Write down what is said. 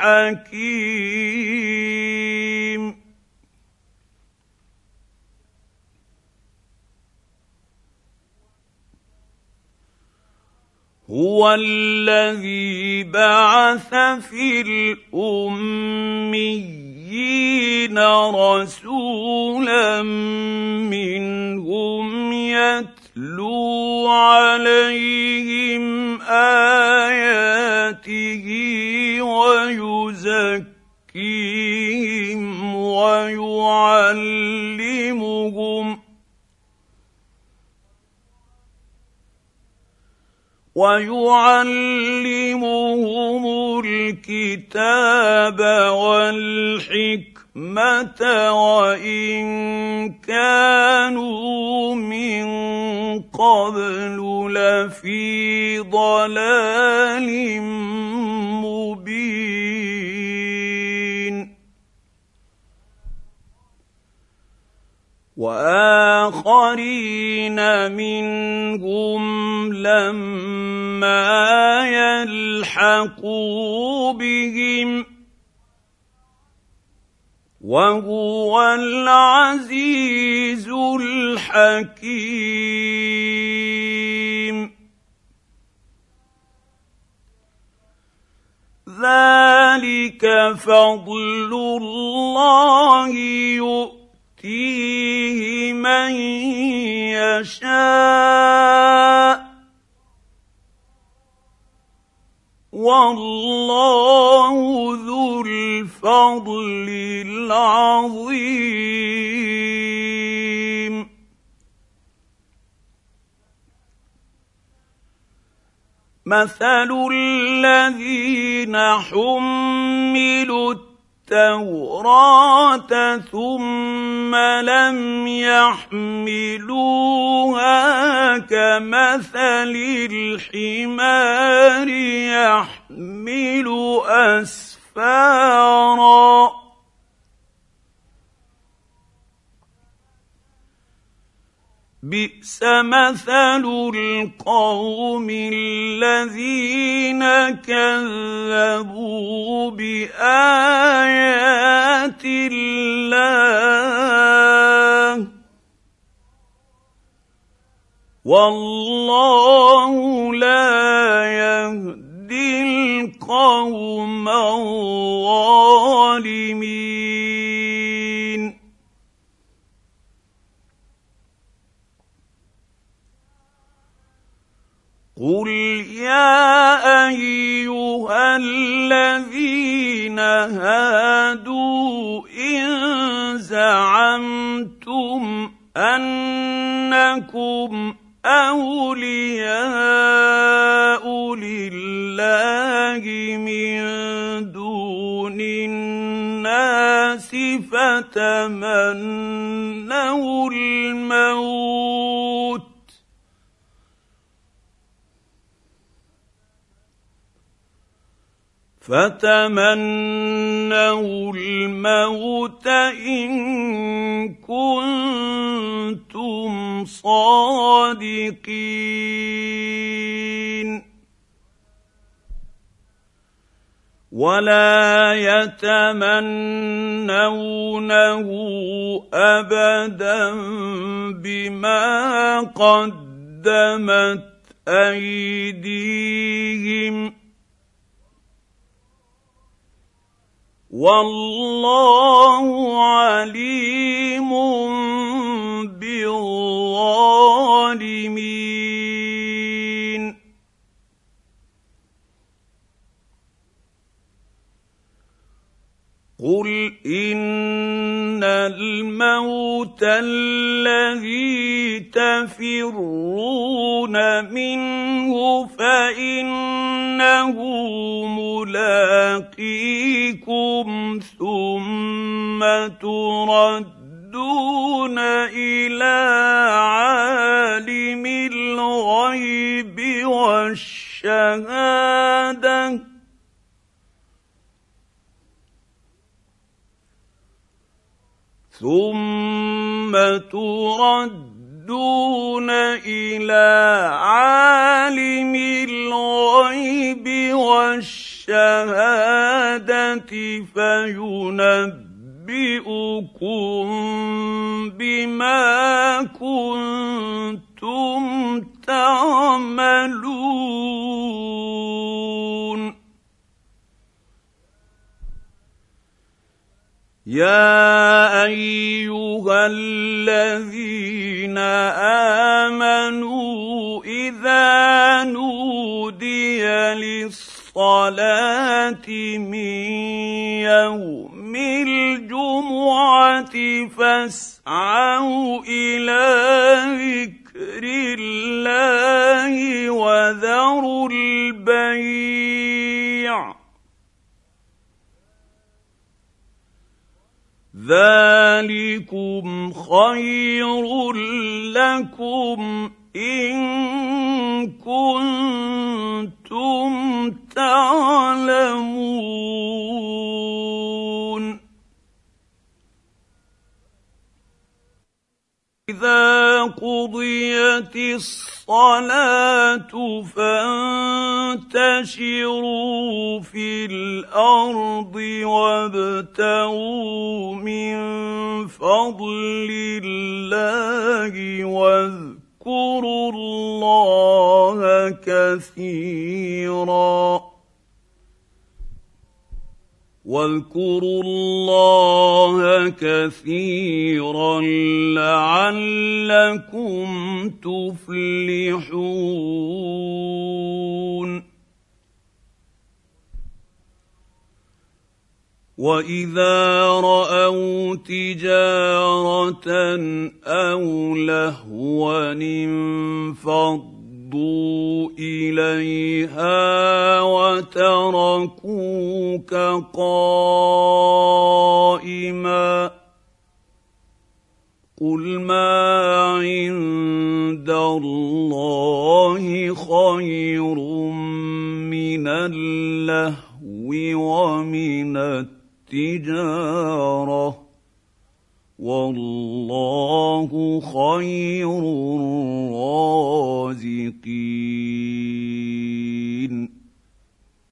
الحكيم. هو الذي بعث في الأميين رسولا منهم يتلو عليهم آياته ويعلمهم الكتاب والحكمة وإن كانوا من قبل لفي ضلال مبين. واخرين منهم لما يلحقوا بهم وهو العزيز الحكيم. ذلك فضل الله يؤتيه من يشاء والله ذو الفضل العظيم. مثل الذين حملوا التوراة ثم لم يحملوها كمثل الحمار يحمل أسفارا. بئس مثل القوم الذين كذبوا بآيات الله. والله لا يهدي القوم الظالمين. الذين هادوا إن زعمتم أنكم أولياء لله من دون الناس فتمنوا الموت فتمنوا الموت إن كنتم صادقين. ولا يتمنونه ابدا بما قدمت أيديهم. والله عليم بالظالمين. قل ان الموت الذي تفرون منه فانه ملاقيه بكم ثم تردون إلى عالم الغيب والشهادة. ثم تردون إلى عالم الغيب والشهادة. فينبئكم بما كنتم تعملون. يا أيها الذين آمنوا إذا نودي للصلاة من يوم الجمعة فاسعوا إلى ذكر الله وذروا البيع. ذلكم خير لكم إن كنتم تعلمون. إذا قضيت الصلاة فانتشروا في الأرض وابتغوا من فضل الله واذكروا الله كثيرا. واذكروا الله كثيرا لعلكم تفلحون. واذا راوا تجاره أو لهوا انفضوا اليها وتركوك قائما قل ما عند الله خير من اللهو ومن التجارة والله خير الرازقين